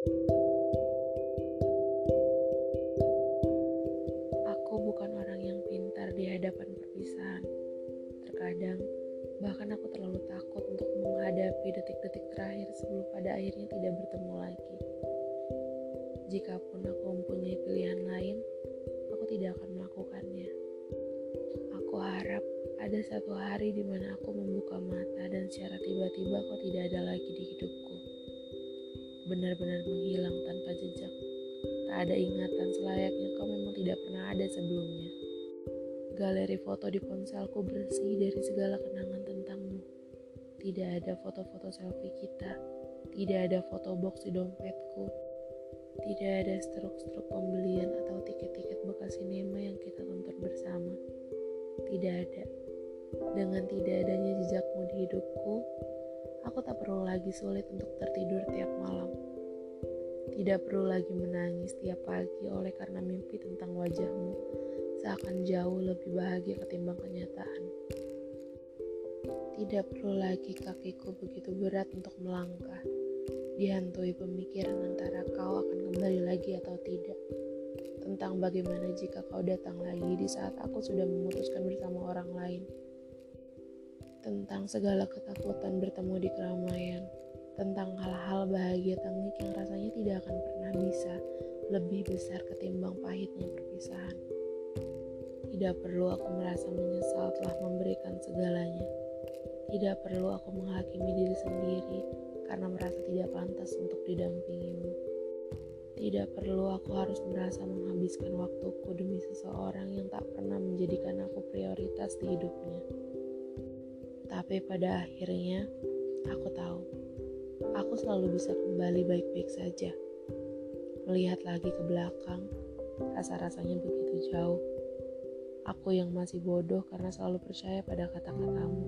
Aku bukan orang yang pintar di hadapan perpisahan. Terkadang, bahkan aku terlalu takut untuk menghadapi detik-detik terakhir sebelum pada akhirnya tidak bertemu lagi. Jikapun aku mempunyai pilihan lain, aku tidak akan melakukannya. Aku harap ada satu hari di mana aku membuka mata dan secara tiba-tiba kau tidak ada lagi di hidupku. Benar-benar menghilang tanpa jejak. Tak ada ingatan selayaknya kau memang tidak pernah ada sebelumnya. Galeri foto di ponselku bersih dari segala kenangan tentangmu. Tidak ada foto-foto selfie kita. Tidak ada foto box di dompetku. Tidak ada struk-struk pembelian atau tiket-tiket bekas sinema yang kita tonton bersama. Tidak ada. Dengan tidak adanya jejakmu di hidupku, lagi sulit untuk tertidur tiap malam. Tidak perlu lagi menangis tiap pagi oleh karena mimpi tentang wajahmu seakan jauh lebih bahagia ketimbang kenyataan. Tidak perlu lagi kakiku begitu berat untuk melangkah, dihantui pemikiran antara kau akan kembali lagi atau tidak. Tentang bagaimana jika kau datang lagi di saat aku sudah memutuskan bersama orang lain. Tentang segala ketakutan bertemu di keramaian tentang hal-hal bahagia tengik yang rasanya tidak akan pernah bisa lebih besar ketimbang pahitnya perpisahan. Tidak perlu aku merasa menyesal telah memberikan segalanya. Tidak perlu aku menghakimi diri sendiri karena merasa tidak pantas untuk didampingimu. Tidak perlu aku harus merasa menghabiskan waktuku demi seseorang yang tak pernah menjadikan aku prioritas di hidupnya. Tapi pada akhirnya, aku tahu aku selalu bisa kembali baik-baik saja. Melihat lagi ke belakang, rasa-rasanya begitu jauh. Aku yang masih bodoh karena selalu percaya pada kata-katamu.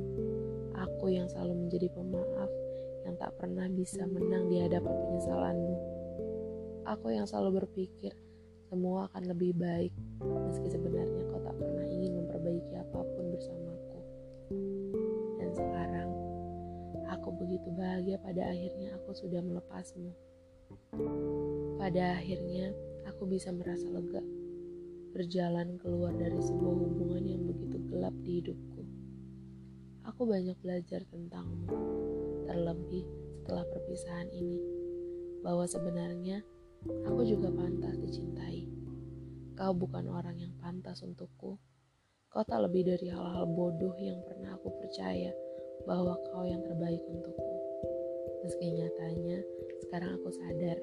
Aku yang selalu menjadi pemaaf yang tak pernah bisa menang di hadapan penyesalanmu. Aku yang selalu berpikir semua akan lebih baik, meski sebenarnya kau tak pernah ingin memperbaiki apa pun begitu bahagia pada akhirnya aku sudah melepasmu. Pada akhirnya, aku bisa merasa lega, berjalan keluar dari sebuah hubungan yang begitu gelap di hidupku. Aku banyak belajar tentangmu, terlebih setelah perpisahan ini, bahwa sebenarnya aku juga pantas dicintai. Kau bukan orang yang pantas untukku. Kau tak lebih dari hal-hal bodoh yang pernah aku percaya bahwa kau yang terbaik untukku. Meski nyatanya, sekarang aku sadar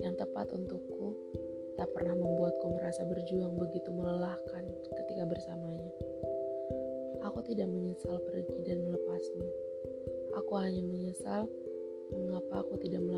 yang tepat untukku tak pernah membuatku merasa berjuang begitu melelahkan ketika bersamanya. Aku tidak menyesal pergi dan melepasmu. Aku hanya menyesal mengapa aku tidak melakukan